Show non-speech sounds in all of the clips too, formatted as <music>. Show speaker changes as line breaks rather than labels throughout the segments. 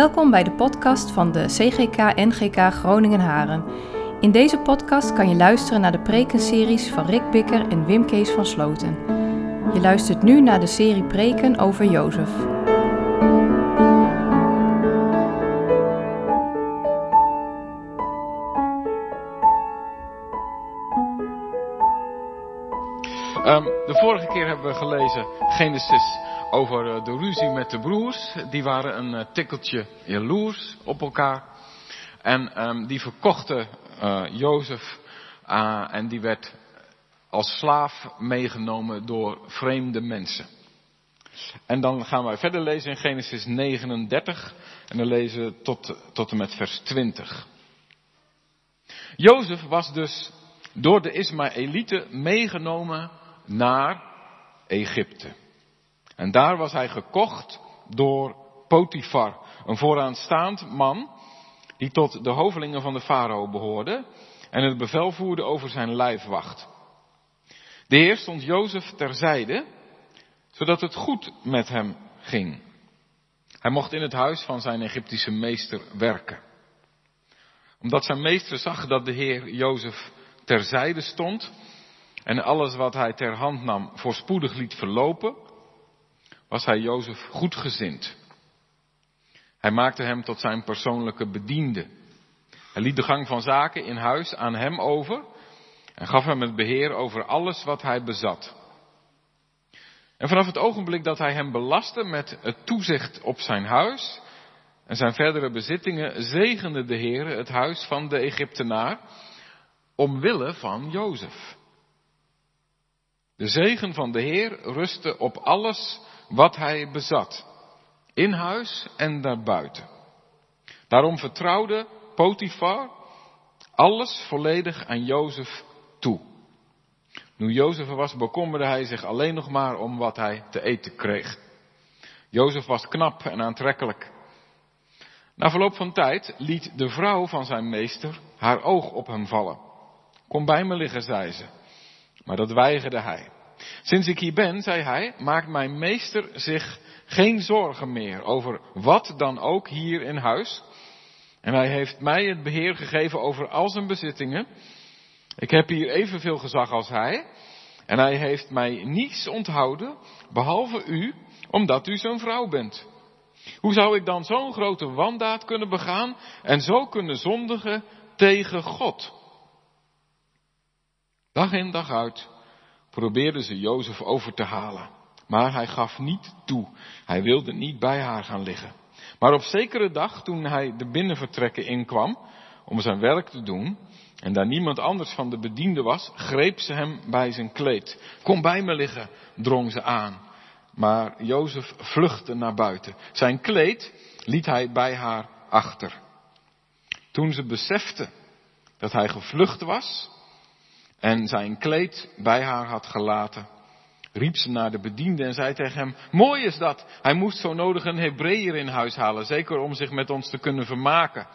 Welkom bij de podcast van de CGK NGK Groningen Haren. In deze podcast kan je luisteren naar de prekenseries van Rick Bikker en Wim Kees van Sloten. Je luistert nu naar de serie preken over Jozef.
Um, de vorige keer hebben we gelezen Genesis over uh, de ruzie met de broers. Die waren een uh, tikkeltje jaloers op elkaar. En um, die verkochten uh, Jozef en die werd als slaaf meegenomen door vreemde mensen. En dan gaan wij verder lezen in Genesis 39 en dan lezen we tot, tot en met vers 20. Jozef was dus door de Ismaëlieten meegenomen naar Egypte. En daar was hij gekocht door Potifar, een vooraanstaand man die tot de hovelingen van de farao behoorde en het bevel voerde over zijn lijfwacht. De Heer stond Jozef terzijde, zodat het goed met hem ging. Hij mocht in het huis van zijn Egyptische meester werken. Omdat zijn meester zag dat de Heer Jozef terzijde stond, en alles wat hij ter hand nam voorspoedig liet verlopen, was hij Jozef goedgezind. Hij maakte hem tot zijn persoonlijke bediende. Hij liet de gang van zaken in huis aan hem over en gaf hem het beheer over alles wat hij bezat. En vanaf het ogenblik dat hij hem belastte met het toezicht op zijn huis en zijn verdere bezittingen, zegende de Heer het huis van de Egyptenaar omwille van Jozef. De zegen van de Heer rustte op alles wat hij bezat, in huis en daarbuiten. Daarom vertrouwde Potifar alles volledig aan Jozef toe. Nu Jozef was, bekommerde hij zich alleen nog maar om wat hij te eten kreeg. Jozef was knap en aantrekkelijk. Na verloop van tijd liet de vrouw van zijn meester haar oog op hem vallen. Kom bij me liggen, zei ze. Maar dat weigerde hij. Sinds ik hier ben, zei hij, maakt mijn meester zich geen zorgen meer over wat dan ook hier in huis. En hij heeft mij het beheer gegeven over al zijn bezittingen. Ik heb hier evenveel gezag als hij. En hij heeft mij niets onthouden, behalve u, omdat u zijn vrouw bent. Hoe zou ik dan zo'n grote wandaad kunnen begaan en zo kunnen zondigen tegen God? Dag in dag uit probeerden ze Jozef over te halen. Maar hij gaf niet toe. Hij wilde niet bij haar gaan liggen. Maar op zekere dag, toen hij de binnenvertrekken inkwam om zijn werk te doen, en daar niemand anders van de bediende was, greep ze hem bij zijn kleed. Kom bij me liggen, drong ze aan. Maar Jozef vluchtte naar buiten. Zijn kleed liet hij bij haar achter. Toen ze besefte dat hij gevlucht was, en zijn kleed bij haar had gelaten, riep ze naar de bediende en zei tegen hem, mooi is dat, hij moest zo nodig een Hebreeër in huis halen, zeker om zich met ons te kunnen vermaken.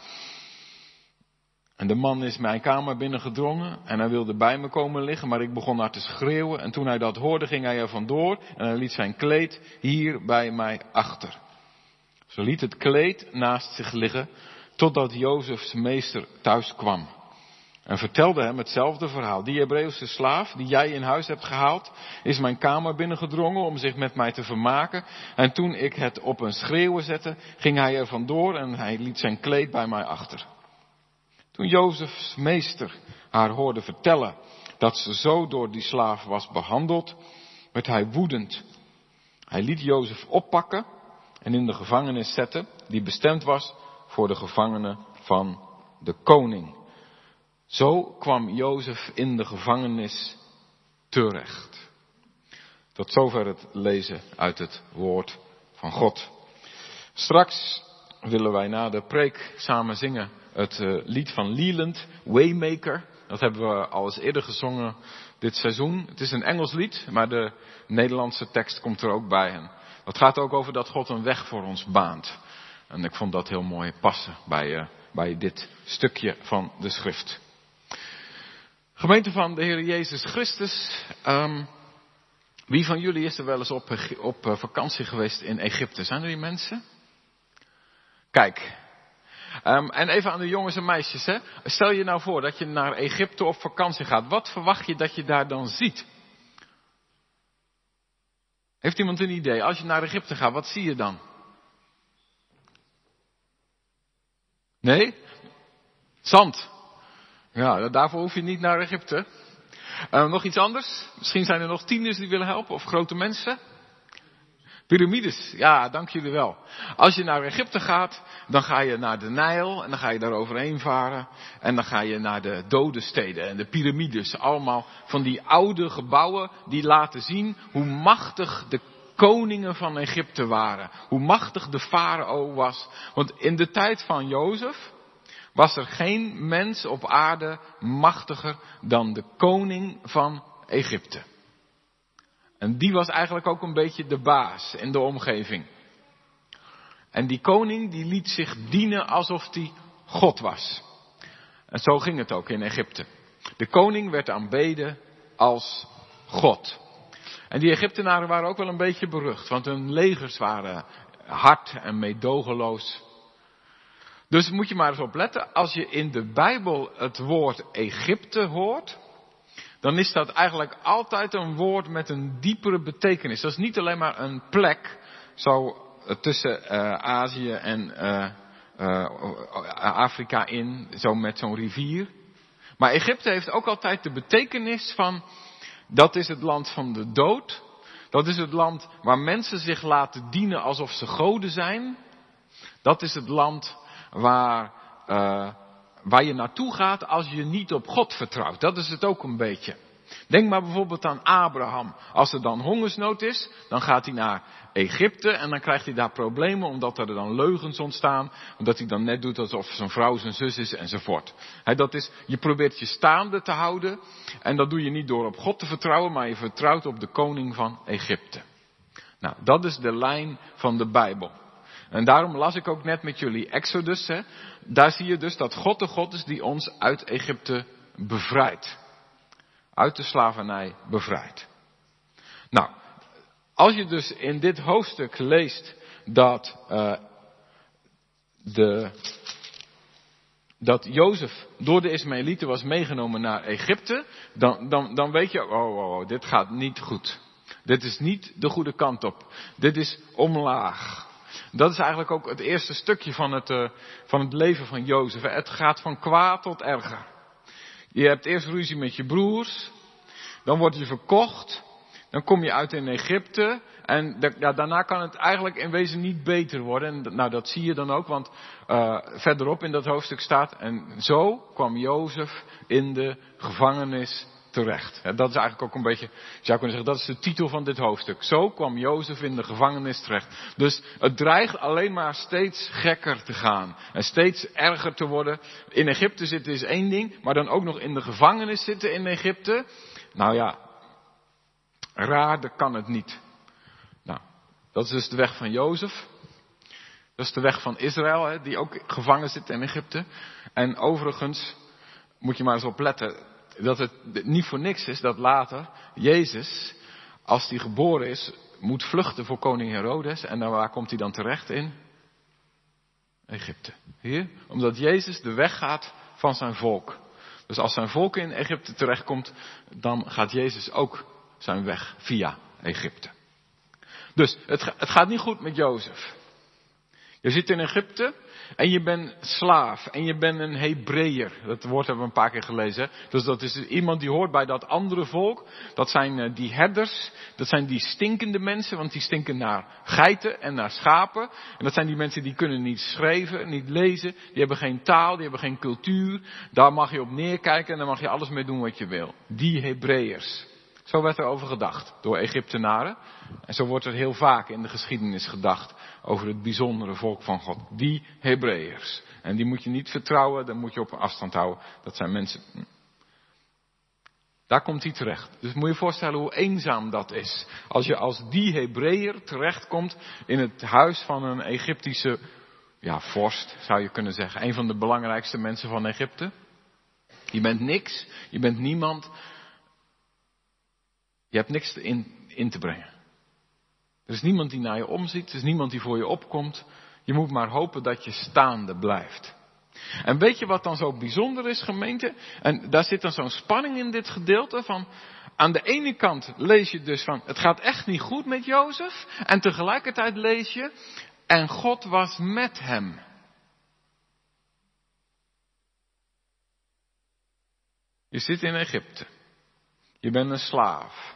En de man is mijn kamer binnengedrongen en hij wilde bij me komen liggen, maar ik begon naar te schreeuwen en toen hij dat hoorde ging hij er vandoor en hij liet zijn kleed hier bij mij achter. Ze liet het kleed naast zich liggen totdat Jozefs meester thuis kwam. En vertelde hem hetzelfde verhaal. Die Hebreeuwse slaaf die jij in huis hebt gehaald, is mijn kamer binnengedrongen om zich met mij te vermaken. En toen ik het op een schreeuwen zette, ging hij er vandoor en hij liet zijn kleed bij mij achter. Toen Jozefs meester haar hoorde vertellen dat ze zo door die slaaf was behandeld, werd hij woedend. Hij liet Jozef oppakken en in de gevangenis zetten, die bestemd was voor de gevangenen van de koning. Zo kwam Jozef in de gevangenis terecht. Tot zover het lezen uit het woord van God. Straks willen wij na de preek samen zingen het uh, lied van Leland, Waymaker. Dat hebben we al eens eerder gezongen dit seizoen. Het is een Engels lied, maar de Nederlandse tekst komt er ook bij. En het gaat ook over dat God een weg voor ons baant. En ik vond dat heel mooi passen bij, uh, bij dit stukje van de schrift. Gemeente van de Heer Jezus Christus. Um, wie van jullie is er wel eens op, op uh, vakantie geweest in Egypte? Zijn er die mensen? Kijk. Um, en even aan de jongens en meisjes. Hè. Stel je nou voor dat je naar Egypte op vakantie gaat. Wat verwacht je dat je daar dan ziet? Heeft iemand een idee? Als je naar Egypte gaat, wat zie je dan? Nee? Zand. Ja, daarvoor hoef je niet naar Egypte. Uh, nog iets anders? Misschien zijn er nog tieners die willen helpen of grote mensen. Pyramides, ja, dank jullie wel. Als je naar Egypte gaat, dan ga je naar de Nijl en dan ga je daar overheen varen. En dan ga je naar de dode steden en de pyramides. Allemaal van die oude gebouwen die laten zien hoe machtig de koningen van Egypte waren. Hoe machtig de farao was. Want in de tijd van Jozef was er geen mens op aarde machtiger dan de koning van Egypte. En die was eigenlijk ook een beetje de baas in de omgeving. En die koning die liet zich dienen alsof hij God was. En zo ging het ook in Egypte. De koning werd aanbeden als God. En die Egyptenaren waren ook wel een beetje berucht, want hun legers waren hard en meedogenloos. Dus moet je maar eens opletten, als je in de Bijbel het woord Egypte hoort, dan is dat eigenlijk altijd een woord met een diepere betekenis. Dat is niet alleen maar een plek, zo tussen uh, Azië en uh, Afrika in, zo met zo'n rivier. Maar Egypte heeft ook altijd de betekenis van, dat is het land van de dood. Dat is het land waar mensen zich laten dienen alsof ze goden zijn. Dat is het land waar, uh, waar je naartoe gaat als je niet op God vertrouwt. Dat is het ook een beetje. Denk maar bijvoorbeeld aan Abraham. Als er dan hongersnood is, dan gaat hij naar Egypte en dan krijgt hij daar problemen omdat er dan leugens ontstaan. Omdat hij dan net doet alsof zijn vrouw zijn zus is enzovoort. He, dat is, je probeert je staande te houden en dat doe je niet door op God te vertrouwen, maar je vertrouwt op de koning van Egypte. Nou, dat is de lijn van de Bijbel. En daarom las ik ook net met jullie Exodus. Hè. Daar zie je dus dat God de God is die ons uit Egypte bevrijdt. Uit de slavernij bevrijdt. Nou, als je dus in dit hoofdstuk leest dat, uh, de, dat Jozef door de Ismaëlieten was meegenomen naar Egypte, dan, dan, dan weet je, oh, oh, oh, dit gaat niet goed. Dit is niet de goede kant op. Dit is omlaag. Dat is eigenlijk ook het eerste stukje van het, uh, van het leven van Jozef. Het gaat van kwaad tot erger. Je hebt eerst ruzie met je broers. Dan word je verkocht. Dan kom je uit in Egypte. En ja, daarna kan het eigenlijk in wezen niet beter worden. En nou, dat zie je dan ook, want uh, verderop in dat hoofdstuk staat. En zo kwam Jozef in de gevangenis terecht. Dat is eigenlijk ook een beetje, je zou kunnen zeggen, dat is de titel van dit hoofdstuk. Zo kwam Jozef in de gevangenis terecht. Dus het dreigt alleen maar steeds gekker te gaan. En steeds erger te worden. In Egypte zitten is één ding, maar dan ook nog in de gevangenis zitten in Egypte. Nou ja, raarder kan het niet. Nou, dat is dus de weg van Jozef. Dat is de weg van Israël, die ook gevangen zit in Egypte. En overigens, moet je maar eens opletten, dat het niet voor niks is dat later Jezus, als hij geboren is, moet vluchten voor koning Herodes. En dan waar komt hij dan terecht in? Egypte. Hier? Omdat Jezus de weg gaat van zijn volk. Dus als zijn volk in Egypte terechtkomt, dan gaat Jezus ook zijn weg via Egypte. Dus het, het gaat niet goed met Jozef. Je zit in Egypte en je bent slaaf en je bent een Hebreeër. Dat woord hebben we een paar keer gelezen. Dus dat is iemand die hoort bij dat andere volk. Dat zijn eh, die herders. Dat zijn die stinkende mensen, want die stinken naar geiten en naar schapen. En dat zijn die mensen die kunnen niet schrijven, niet lezen. Die hebben geen taal, die hebben geen cultuur. Daar mag je op neerkijken en daar mag je alles mee doen wat je wil. Die Hebreeërs. Zo werd er over gedacht door Egyptenaren. En zo wordt er heel vaak in de geschiedenis gedacht over het bijzondere volk van God. Die Hebreeërs. En die moet je niet vertrouwen, daar moet je op afstand houden. Dat zijn mensen. Hm. Daar komt hij terecht. Dus moet je je voorstellen hoe eenzaam dat is. Als je als die Hebreeër terechtkomt in het huis van een Egyptische ja, vorst, zou je kunnen zeggen. Een van de belangrijkste mensen van Egypte. Je bent niks, je bent niemand. Je hebt niks in, in te brengen. Er is niemand die naar je omziet, er is niemand die voor je opkomt. Je moet maar hopen dat je staande blijft. En weet je wat dan zo bijzonder is, gemeente? En daar zit dan zo'n spanning in dit gedeelte van. Aan de ene kant lees je dus van, het gaat echt niet goed met Jozef. En tegelijkertijd lees je, en God was met hem. Je zit in Egypte. Je bent een slaaf.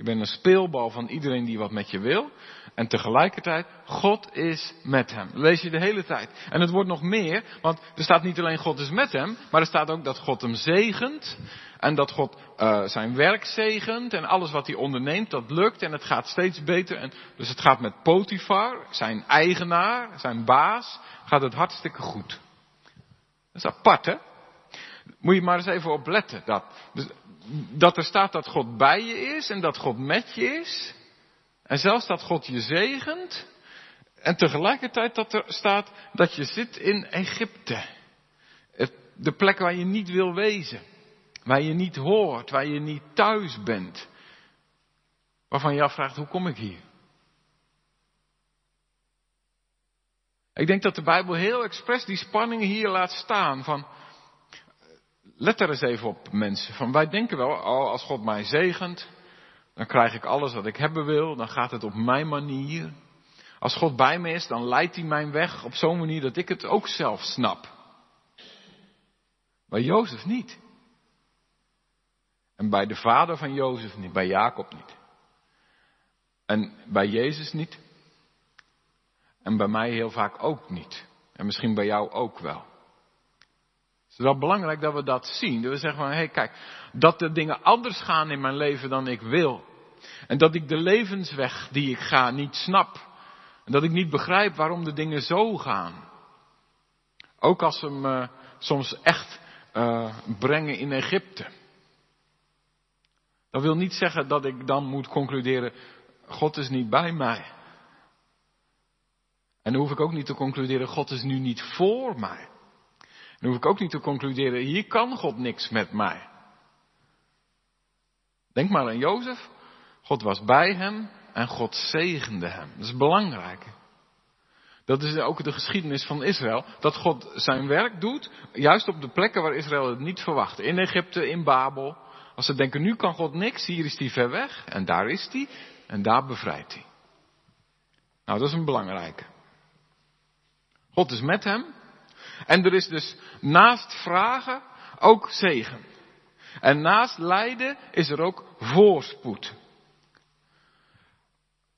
Je bent een speelbal van iedereen die wat met je wil. En tegelijkertijd, God is met hem. Lees je de hele tijd. En het wordt nog meer, want er staat niet alleen God is met hem, maar er staat ook dat God hem zegent. En dat God uh, zijn werk zegent. En alles wat hij onderneemt, dat lukt. En het gaat steeds beter. En dus het gaat met Potifar, zijn eigenaar, zijn baas, gaat het hartstikke goed. Dat is apart, hè? Moet je maar eens even op letten. Dat, dus, dat er staat dat God bij je is en dat God met je is. En zelfs dat God je zegent. En tegelijkertijd dat er staat dat je zit in Egypte. De plek waar je niet wil wezen. Waar je niet hoort, waar je niet thuis bent. Waarvan je afvraagt, hoe kom ik hier? Ik denk dat de Bijbel heel expres die spanningen hier laat staan van, let er eens even op mensen. Van wij denken wel, oh, als God mij zegent, dan krijg ik alles wat ik hebben wil, dan gaat het op mijn manier. Als God bij me is, dan leidt hij mijn weg op zo'n manier dat ik het ook zelf snap. Bij Jozef niet. En bij de vader van Jozef niet, bij Jacob niet. En bij Jezus niet. En bij mij heel vaak ook niet. En misschien bij jou ook wel. Het is wel belangrijk dat we dat zien. Dat we zeggen van, hé hey, kijk, dat de dingen anders gaan in mijn leven dan ik wil. En dat ik de levensweg die ik ga niet snap. En dat ik niet begrijp waarom de dingen zo gaan. Ook als ze me soms echt uh, brengen in Egypte. Dat wil niet zeggen dat ik dan moet concluderen, God is niet bij mij. En dan hoef ik ook niet te concluderen, God is nu niet voor mij. Dan hoef ik ook niet te concluderen, hier kan God niks met mij. Denk maar aan Jozef. God was bij hem en God zegende hem. Dat is belangrijk. Dat is ook de geschiedenis van Israël. Dat God zijn werk doet, juist op de plekken waar Israël het niet verwacht. In Egypte, in Babel. Als ze denken, nu kan God niks, hier is hij ver weg. En daar is hij. En daar bevrijdt hij. Nou, dat is een belangrijke. God is met hem. En er is dus naast vragen ook zegen. En naast lijden is er ook voorspoed.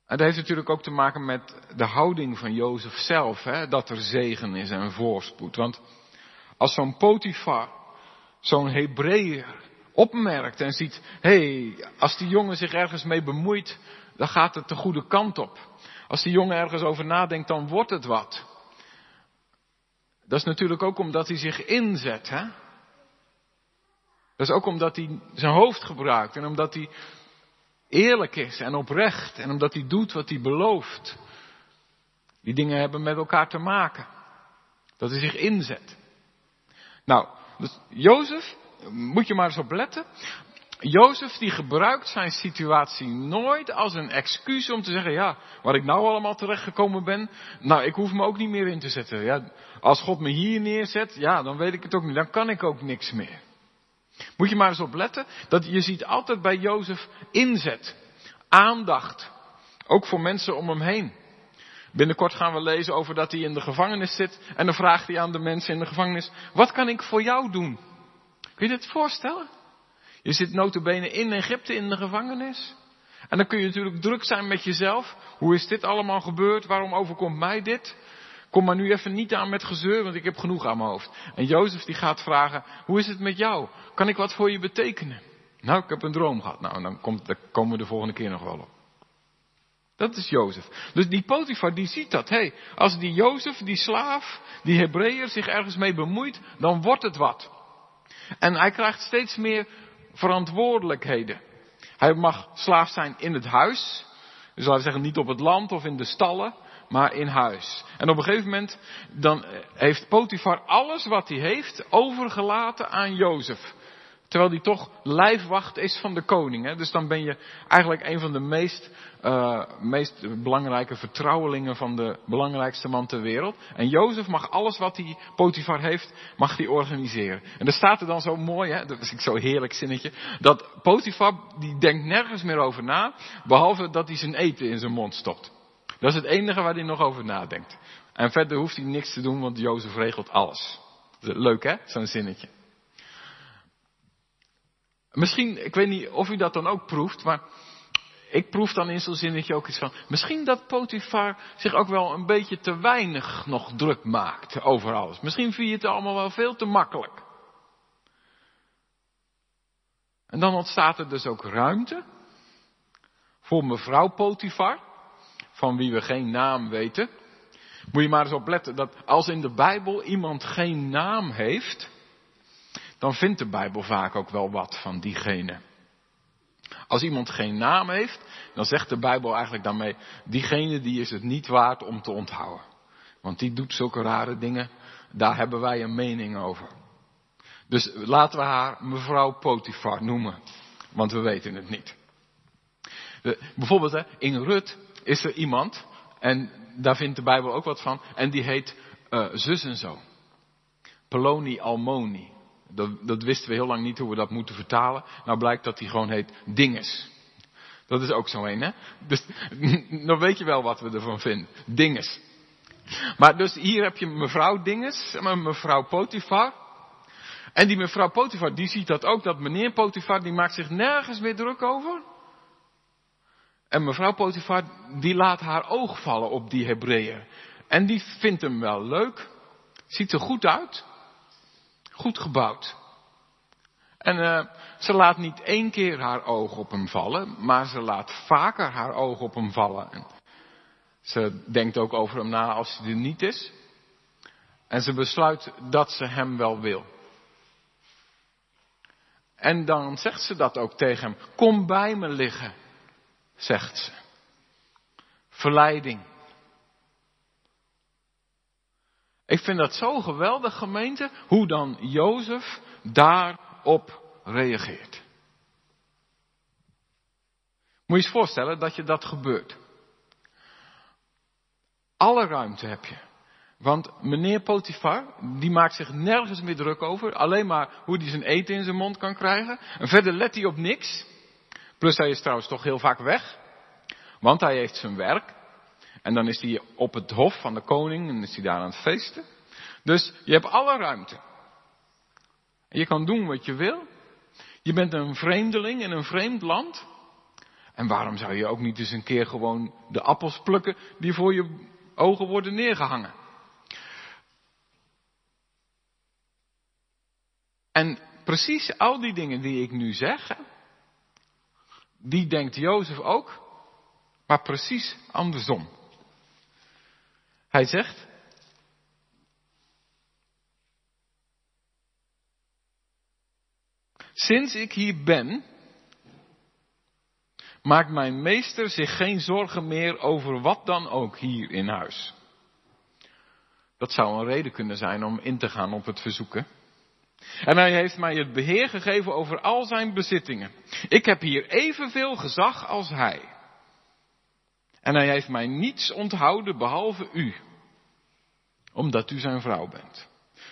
En dat heeft natuurlijk ook te maken met de houding van Jozef zelf, hè, dat er zegen is en voorspoed. Want als zo'n Potifar, zo'n Hebreeër, opmerkt en ziet, hé, hey, als die jongen zich ergens mee bemoeit, dan gaat het de goede kant op. Als die jongen ergens over nadenkt, dan wordt het wat. Dat is natuurlijk ook omdat hij zich inzet, hè. Dat is ook omdat hij zijn hoofd gebruikt en omdat hij eerlijk is en oprecht en omdat hij doet wat hij belooft. Die dingen hebben met elkaar te maken. Dat hij zich inzet. Nou, dus Jozef, moet je maar eens op letten. Jozef die gebruikt zijn situatie nooit als een excuus om te zeggen, ja, waar ik nou allemaal terechtgekomen ben, nou, ik hoef me ook niet meer in te zetten. Ja, als God me hier neerzet, ja, dan weet ik het ook niet, dan kan ik ook niks meer. Moet je maar eens op letten, dat je ziet altijd bij Jozef inzet, aandacht, ook voor mensen om hem heen. Binnenkort gaan we lezen over dat hij in de gevangenis zit en dan vraagt hij aan de mensen in de gevangenis, wat kan ik voor jou doen? Kun je dit voorstellen? Je zit notabene in Egypte in de gevangenis. En dan kun je natuurlijk druk zijn met jezelf. Hoe is dit allemaal gebeurd? Waarom overkomt mij dit? Kom maar nu even niet aan met gezeur, want ik heb genoeg aan mijn hoofd. En Jozef die gaat vragen, hoe is het met jou? Kan ik wat voor je betekenen? Nou, ik heb een droom gehad. Nou, dan, komt, komen we de volgende keer nog wel op. Dat is Jozef. Dus die Potifar die ziet dat. Hey, als die Jozef, die slaaf, die Hebreeër zich ergens mee bemoeit, dan wordt het wat. En hij krijgt steeds meer verantwoordelijkheden. Hij mag slaaf zijn in het huis. Dus laten we zeggen niet op het land of in de stallen maar in huis. En op een gegeven moment dan heeft Potifar alles wat hij heeft overgelaten aan Jozef. Terwijl die toch lijfwacht is van de koning. Hè? Dus dan ben je eigenlijk een van de meest, uh, meest belangrijke vertrouwelingen van de belangrijkste man ter wereld. En Jozef mag alles wat hij Potifar heeft, mag hij organiseren. En er staat er dan zo mooi, hè? dat is zo heerlijk zinnetje, dat Potifar die denkt nergens meer over na, behalve dat hij zijn eten in zijn mond stopt. Dat is het enige waar hij nog over nadenkt. En verder hoeft hij niks te doen, want Jozef regelt alles. Leuk hè, zo'n zinnetje. Misschien, ik weet niet of u dat dan ook proeft, maar ik proef dan in zo'n zinnetje ook iets van, misschien dat Potifar zich ook wel een beetje te weinig nog druk maakt over alles. Misschien vind je het allemaal wel veel te makkelijk. En dan ontstaat er dus ook ruimte voor mevrouw Potifar, van wie we geen naam weten. Moet je maar eens opletten dat als in de Bijbel iemand geen naam heeft, dan vindt de Bijbel vaak ook wel wat van diegene. Als iemand geen naam heeft, dan zegt de Bijbel eigenlijk daarmee, diegene die is het niet waard om te onthouden. Want die doet zulke rare dingen, daar hebben wij een mening over. Dus laten we haar mevrouw Potifar noemen, want we weten het niet. bijvoorbeeld in Rut is er iemand, en daar vindt de Bijbel ook wat van, en die heet uh, zus en zo. Poloni Almoni. Dat, dat, wisten we heel lang niet hoe we dat moeten vertalen. Nou blijkt dat hij gewoon heet Dinges. Dat is ook zo een, hè? Dus dan <laughs> weet je wel wat we ervan vinden. Dinges. Maar dus hier heb je mevrouw Dinges, mevrouw Potifar. En die mevrouw Potifar, die ziet dat ook, dat meneer Potifar, die maakt zich nergens meer druk over. En mevrouw Potifar, die laat haar oog vallen op die Hebreeën. En die vindt hem wel leuk. Ziet er goed uit. Goed gebouwd. En uh, ze laat niet één keer haar oog op hem vallen, maar ze laat vaker haar oog op hem vallen. En ze denkt ook over hem na als hij er niet is. En ze besluit dat ze hem wel wil. En dan zegt ze dat ook tegen hem. Kom bij me liggen, zegt ze. Verleiding. Ik vind dat zo geweldig, gemeente, hoe dan Jozef daarop reageert. Moet je eens voorstellen dat je dat gebeurt. Alle ruimte heb je. Want meneer Potifar, die maakt zich nergens meer druk over. Alleen maar hoe hij zijn eten in zijn mond kan krijgen. En verder let hij op niks. Plus hij is trouwens toch heel vaak weg. Want hij heeft zijn werk. En dan is hij op het hof van de koning en is hij daar aan het feesten. Dus je hebt alle ruimte. Je kan doen wat je wil. Je bent een vreemdeling in een vreemd land. En waarom zou je ook niet eens een keer gewoon de appels plukken die voor je ogen worden neergehangen? En precies al die dingen die ik nu zeg, die denkt Jozef ook, maar precies andersom. Hij zegt, sinds ik hier ben, maakt mijn meester zich geen zorgen meer over wat dan ook hier in huis. Dat zou een reden kunnen zijn om in te gaan op het verzoeken. En hij heeft mij het beheer gegeven over al zijn bezittingen. Ik heb hier evenveel gezag als hij. En hij heeft mij niets onthouden behalve u, omdat u zijn vrouw bent.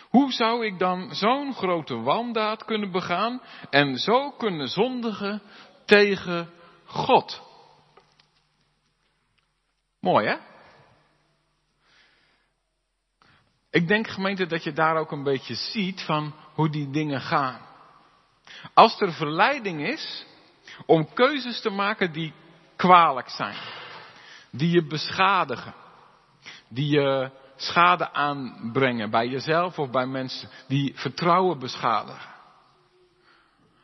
Hoe zou ik dan zo'n grote wandaad kunnen begaan en zo kunnen zondigen tegen God? Mooi hè? Ik denk gemeente dat je daar ook een beetje ziet van hoe die dingen gaan. Als er verleiding is om keuzes te maken die kwalijk zijn, die je beschadigen, die je schade aanbrengen bij jezelf of bij mensen, die vertrouwen beschadigen,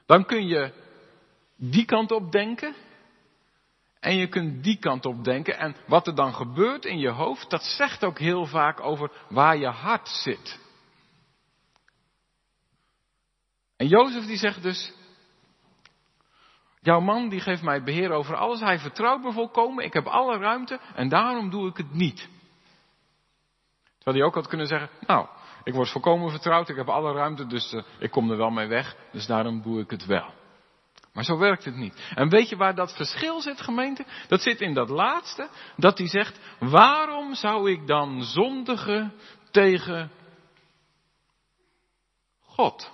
dan kun je die kant op denken en je kunt die kant op denken. En wat er dan gebeurt in je hoofd, dat zegt ook heel vaak over waar je hart zit. En Jozef die zegt dus, jouw man die geeft mij beheer over alles, hij vertrouwt me volkomen, ik heb alle ruimte en daarom doe ik het niet. Terwijl hij ook had kunnen zeggen, nou, ik word volkomen vertrouwd, ik heb alle ruimte, dus uh, ik kom er wel mee weg. Dus daarom doe ik het wel. Maar zo werkt het niet. En weet je waar dat verschil zit, gemeente? Dat zit in dat laatste, dat hij zegt, waarom zou ik dan zondigen tegen God?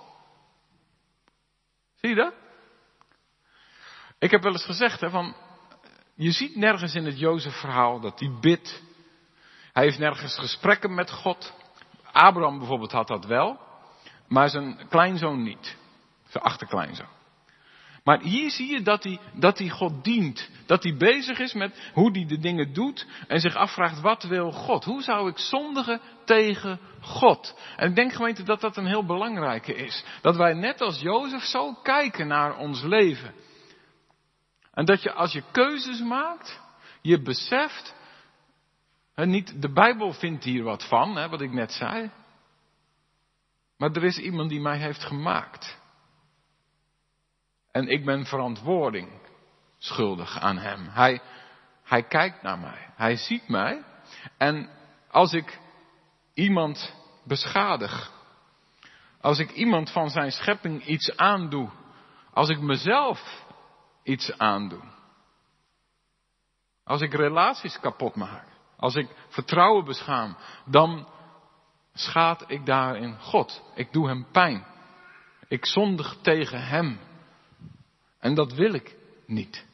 Zie je dat? Ik heb wel eens gezegd, hè, van, je ziet nergens in het Jozef verhaal dat hij bidt. Hij heeft nergens gesprekken met God. Abraham bijvoorbeeld had dat wel, maar zijn kleinzoon niet. Zijn achterkleinzoon. Maar hier zie je dat hij, dat hij God dient. Dat hij bezig is met hoe hij de dingen doet en zich afvraagt wat wil God? Hoe zou ik zondigen tegen God? En ik denk gemeente dat dat een heel belangrijke is. Dat wij net als Jozef zo kijken naar ons leven. En dat je als je keuzes maakt, je beseft, hè, niet de Bijbel vindt hier wat van, hè, wat ik net zei. Maar er is iemand die mij heeft gemaakt. En ik ben verantwoording schuldig aan hem. Hij, hij kijkt naar mij. Hij ziet mij. En als ik iemand beschadig. Als ik iemand van zijn schepping iets aandoe. Als ik mezelf iets aandoe. Als ik relaties kapot maak. Als ik vertrouwen beschaam. Dan schaad ik daarin God. Ik doe hem pijn. Ik zondig tegen hem. En dat wil ik niet.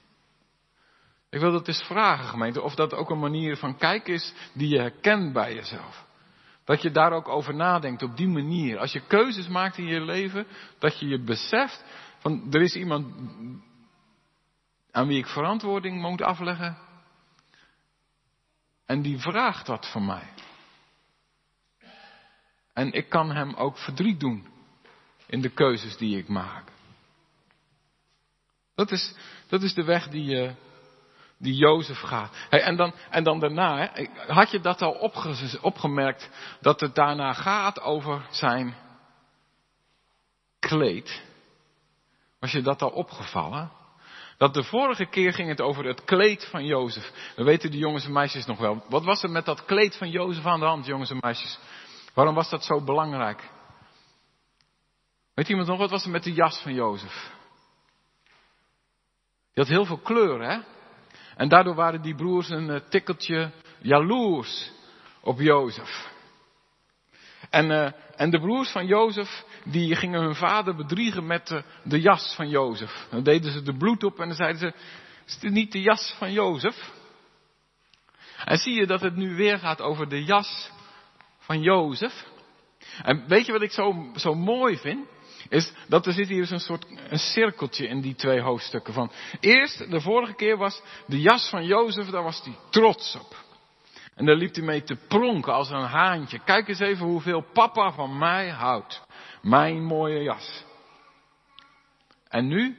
Ik wil dat eens vragen, gemeente, of dat ook een manier van kijken is die je herkent bij jezelf. Dat je daar ook over nadenkt op die manier. Als je keuzes maakt in je leven, dat je je beseft van er is iemand aan wie ik verantwoording moet afleggen. En die vraagt dat van mij. En ik kan hem ook verdriet doen in de keuzes die ik maak. Dat is, dat is de weg die, uh, die Jozef gaat. En, dan, en dan daarna, had je dat al opge, opgemerkt, dat het daarna gaat over zijn kleed? Was je dat al opgevallen? Dat de vorige keer ging het over het kleed van Jozef. We weten de jongens en meisjes nog wel. Wat was er met dat kleed van Jozef aan de hand, jongens en meisjes? Waarom was dat zo belangrijk? Weet iemand nog, wat was er met de jas van Jozef? Die had heel veel kleur, hè? En daardoor waren die broers een uh, tikkeltje jaloers op Jozef. En, uh, en de broers van Jozef, die gingen hun vader bedriegen met de, de jas van Jozef. Dan deden ze de bloed op en dan zeiden ze, is dit niet de jas van Jozef? En zie je dat het nu weer gaat over de jas van Jozef? En weet je wat ik zo, zo mooi vind? is dat er zit hier een soort een cirkeltje in die twee hoofdstukken van. Eerst, de vorige keer was de jas van Jozef, daar was hij trots op. En daar liep hij mee te pronken als een haantje. Kijk eens even hoeveel papa van mij houdt. Mijn mooie jas. En nu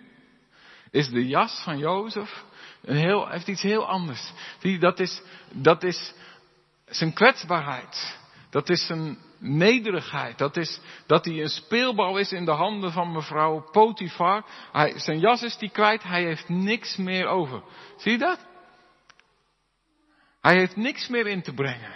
is de jas van Jozef een heel, heeft iets heel anders. dat is, dat is zijn kwetsbaarheid. Dat is zijn nederigheid. Dat is dat hij een speelbal is in de handen van mevrouw Potifar. Hij, zijn jas is die kwijt, hij heeft niks meer over. Zie je dat? Hij heeft niks meer in te brengen.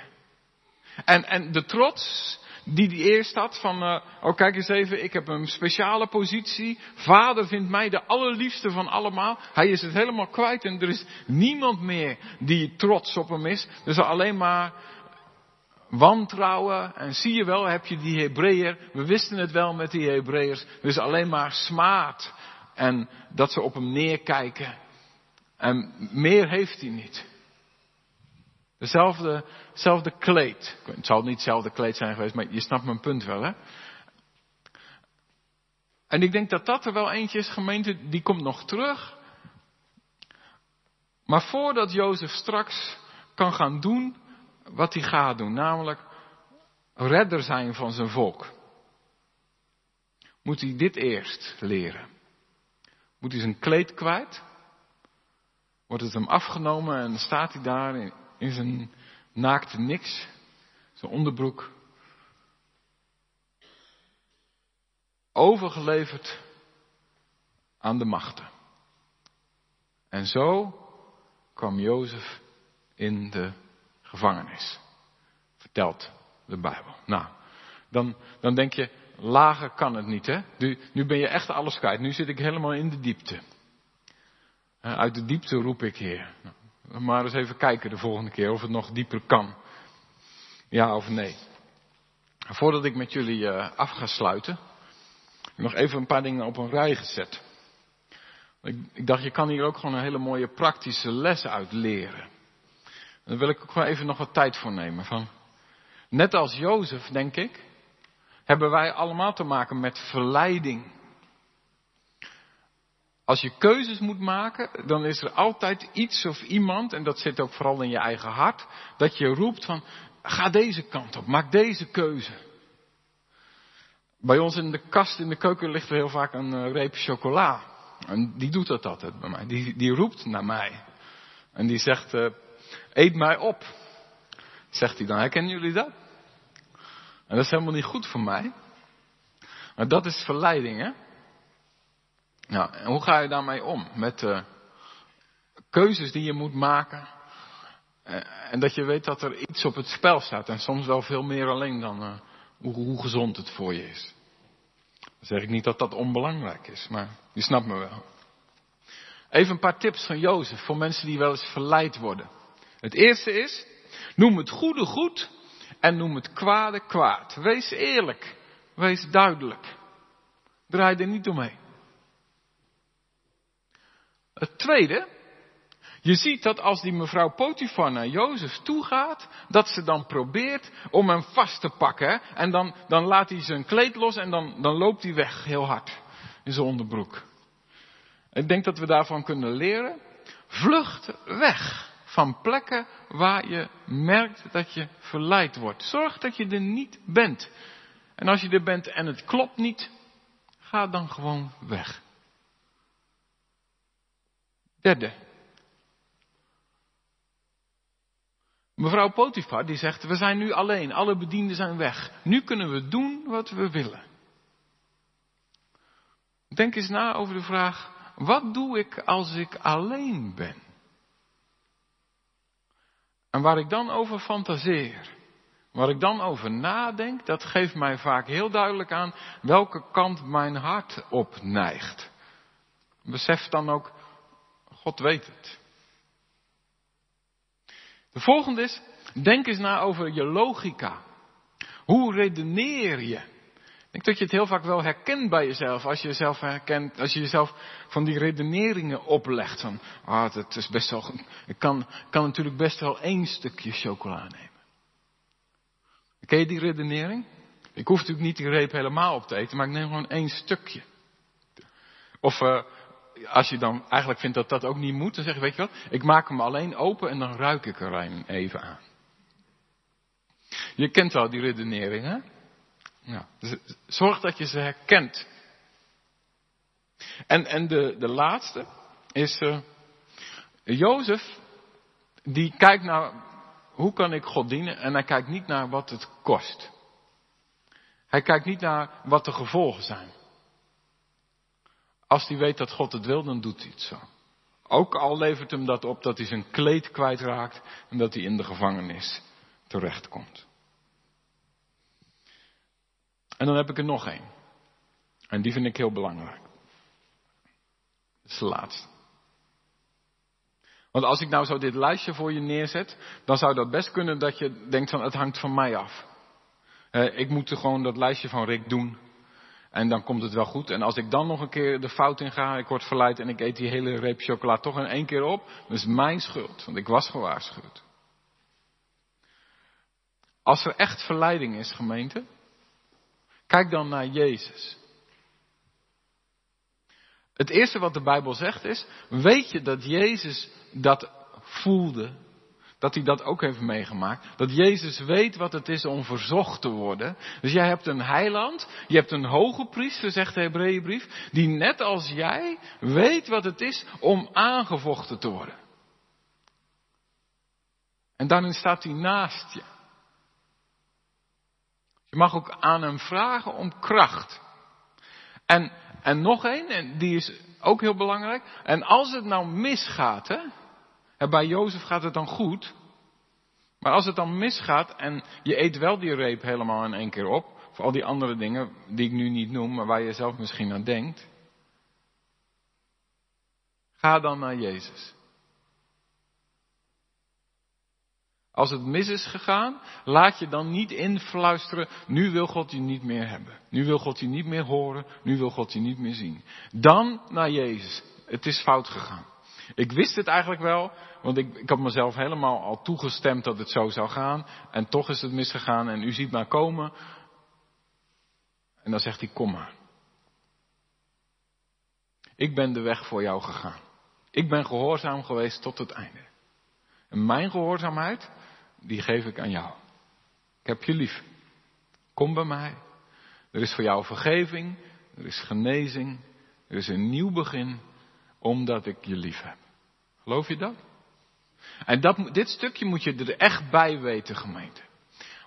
En, en de trots die hij eerst had van, uh, oh kijk eens even, ik heb een speciale positie. Vader vindt mij de allerliefste van allemaal. Hij is het helemaal kwijt en er is niemand meer die trots op hem is. Dus alleen maar wantrouwen. En zie je wel, heb je die Hebreeër. We wisten het wel met die Hebreeërs. Dus alleen maar smaad. En dat ze op hem neerkijken. En meer heeft hij niet. Dezelfde, dezelfde kleed. Het zal niet hetzelfde kleed zijn geweest, maar je snapt mijn punt wel, hè? En ik denk dat dat er wel eentje is, gemeente, die komt nog terug. Maar voordat Jozef straks kan gaan doen wat hij gaat doen, namelijk redder zijn van zijn volk. Moet hij dit eerst leren? Moet hij zijn kleed kwijt? Wordt het hem afgenomen en staat hij daar in, zijn naakte niks, zijn onderbroek? Overgeleverd aan de machten. En zo kwam Jozef in de gevangenis. Vertelt de Bijbel. Nou, dan, dan denk je, lager kan het niet, hè? Nu, nu ben je echt alles kwijt. Nu zit ik helemaal in de diepte. Uit de diepte roep ik, Heer. Nou, maar eens even kijken de volgende keer of het nog dieper kan. Ja of nee. Voordat ik met jullie uh, af ga sluiten, nog even een paar dingen op een rij gezet. Ik, dacht, je kan hier ook gewoon een hele mooie praktische les uit leren. Daar wil ik ook wel even nog wat tijd voor nemen. Van, net als Jozef, denk ik, hebben wij allemaal te maken met verleiding. Als je keuzes moet maken, dan is er altijd iets of iemand, en dat zit ook vooral in je eigen hart, dat je roept van, ga deze kant op, maak deze keuze. Bij ons in de kast in de keuken ligt er heel vaak een uh, reep chocola. En die doet dat altijd bij mij. Die, die roept naar mij. En die zegt, uh, eet mij op. Zegt hij dan, herkennen jullie dat? En dat is helemaal niet goed voor mij. Maar dat is verleiding, hè? Nou, en hoe ga je daarmee om? Met uh, keuzes die je moet maken. Uh, en dat je weet dat er iets op het spel staat. En soms wel veel meer alleen dan hoe, hoe, gezond het voor je is. Dan zeg ik niet dat dat onbelangrijk is, maar je snapt me wel. Even een paar tips van Jozef voor mensen die wel eens verleid worden. Het eerste is, noem het goede goed en noem het kwade kwaad. Wees eerlijk. Wees duidelijk. Draai er niet omheen. Het tweede, je ziet dat als die mevrouw Potifar naar Jozef toe gaat, dat ze dan probeert om hem vast te pakken. En dan, dan laat hij zijn kleed los en dan, dan loopt hij weg heel hard in zijn onderbroek. Ik denk dat we daarvan kunnen leren. Vlucht weg van plekken waar je merkt dat je verleid wordt. Zorg dat je er niet bent. En als je er bent en het klopt niet, ga dan gewoon weg. Derde. Mevrouw Potifar die zegt, we zijn nu alleen, alle bedienden zijn weg. Nu kunnen we doen wat we willen. Denk eens na over de vraag, wat doe ik als ik alleen ben? En waar ik dan over fantaseer, waar ik dan over nadenk, dat geeft mij vaak heel duidelijk aan welke kant mijn hart op neigt. Besef dan ook, God weet het. De volgende is, denk eens na over je logica. Hoe redeneer je? Ik denk dat je het heel vaak wel herkent bij jezelf. Als je jezelf herkent, als je jezelf van die redeneringen oplegt. Van, ah, het is best wel, ik kan, kan natuurlijk best wel één stukje chocola nemen. Ken je die redenering? Ik hoef natuurlijk niet die reep helemaal op te eten, maar ik neem gewoon één stukje. Of uh, als je dan eigenlijk vindt dat dat ook niet moet, dan zeg je, weet je wat, ik maak hem alleen open en dan ruik ik er even aan. Je kent wel die redenering, hè? Ja, dus zorg dat je ze herkent. En, en de, de laatste is uh, Jozef, die kijkt naar hoe kan ik God dienen en hij kijkt niet naar wat het kost. Hij kijkt niet naar wat de gevolgen zijn. Als hij weet dat God het wil, dan doet hij het zo. Ook al levert hem dat op dat hij zijn kleed kwijtraakt en dat hij in de gevangenis terechtkomt. En dan heb ik er nog één. En die vind ik heel belangrijk. Dat is de laatste. Want als ik nou zo dit lijstje voor je neerzet, dan zou dat best kunnen dat je denkt van het hangt van mij af. ik moet gewoon dat lijstje van Rick doen. En dan komt het wel goed. En als ik dan nog een keer de fout in ga, ik word verleid en ik eet die hele reep chocola toch in één keer op, dan is mijn schuld. Want ik was gewaarschuwd. Als er echt verleiding is, gemeente, Kijk dan naar Jezus. Het eerste wat de Bijbel zegt is, weet je dat Jezus dat voelde, dat hij dat ook heeft meegemaakt, dat Jezus weet wat het is om verzocht te worden. Dus jij hebt een heiland, je hebt een hoge priester, zegt de Hebreeënbrief, die net als jij weet wat het is om aangevochten te worden. En daarin staat hij naast je. Je mag ook aan hem vragen om kracht. En, en nog één, en die is ook heel belangrijk. En als het nou misgaat, hè, bij Jozef gaat het dan goed. Maar als het dan misgaat en je eet wel die reep helemaal in één keer op, of al die andere dingen die ik nu niet noem, maar waar je zelf misschien aan denkt. Ga dan naar Jezus. Als het mis is gegaan, laat je dan niet influisteren, nu wil God je niet meer hebben. Nu wil God je niet meer horen, nu wil God je niet meer zien. Dan naar Jezus. Het is fout gegaan. Ik wist het eigenlijk wel, want ik, ik had mezelf helemaal al toegestemd dat het zo zou gaan. En toch is het misgegaan en u ziet maar komen. En dan zegt hij, kom maar. Ik ben de weg voor jou gegaan. Ik ben gehoorzaam geweest tot het einde. En mijn gehoorzaamheid, die geef ik aan jou. Ik heb je lief. Kom bij mij. Er is voor jou vergeving, er is genezing, er is een nieuw begin, omdat ik je lief heb. Geloof je dat? En dat, dit stukje moet je er echt bij weten, gemeente.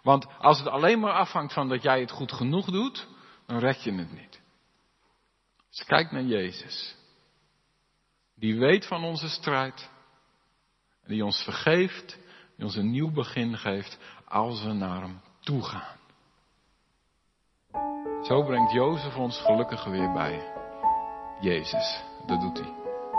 Want als het alleen maar afhangt van dat jij het goed genoeg doet, dan red je het niet. Dus kijk naar Jezus. Die weet van onze strijd. Die ons vergeeft. Die ons een nieuw begin geeft als we naar hem toe gaan. Zo brengt Jozef ons gelukkig weer bij Jezus. Dat doet hij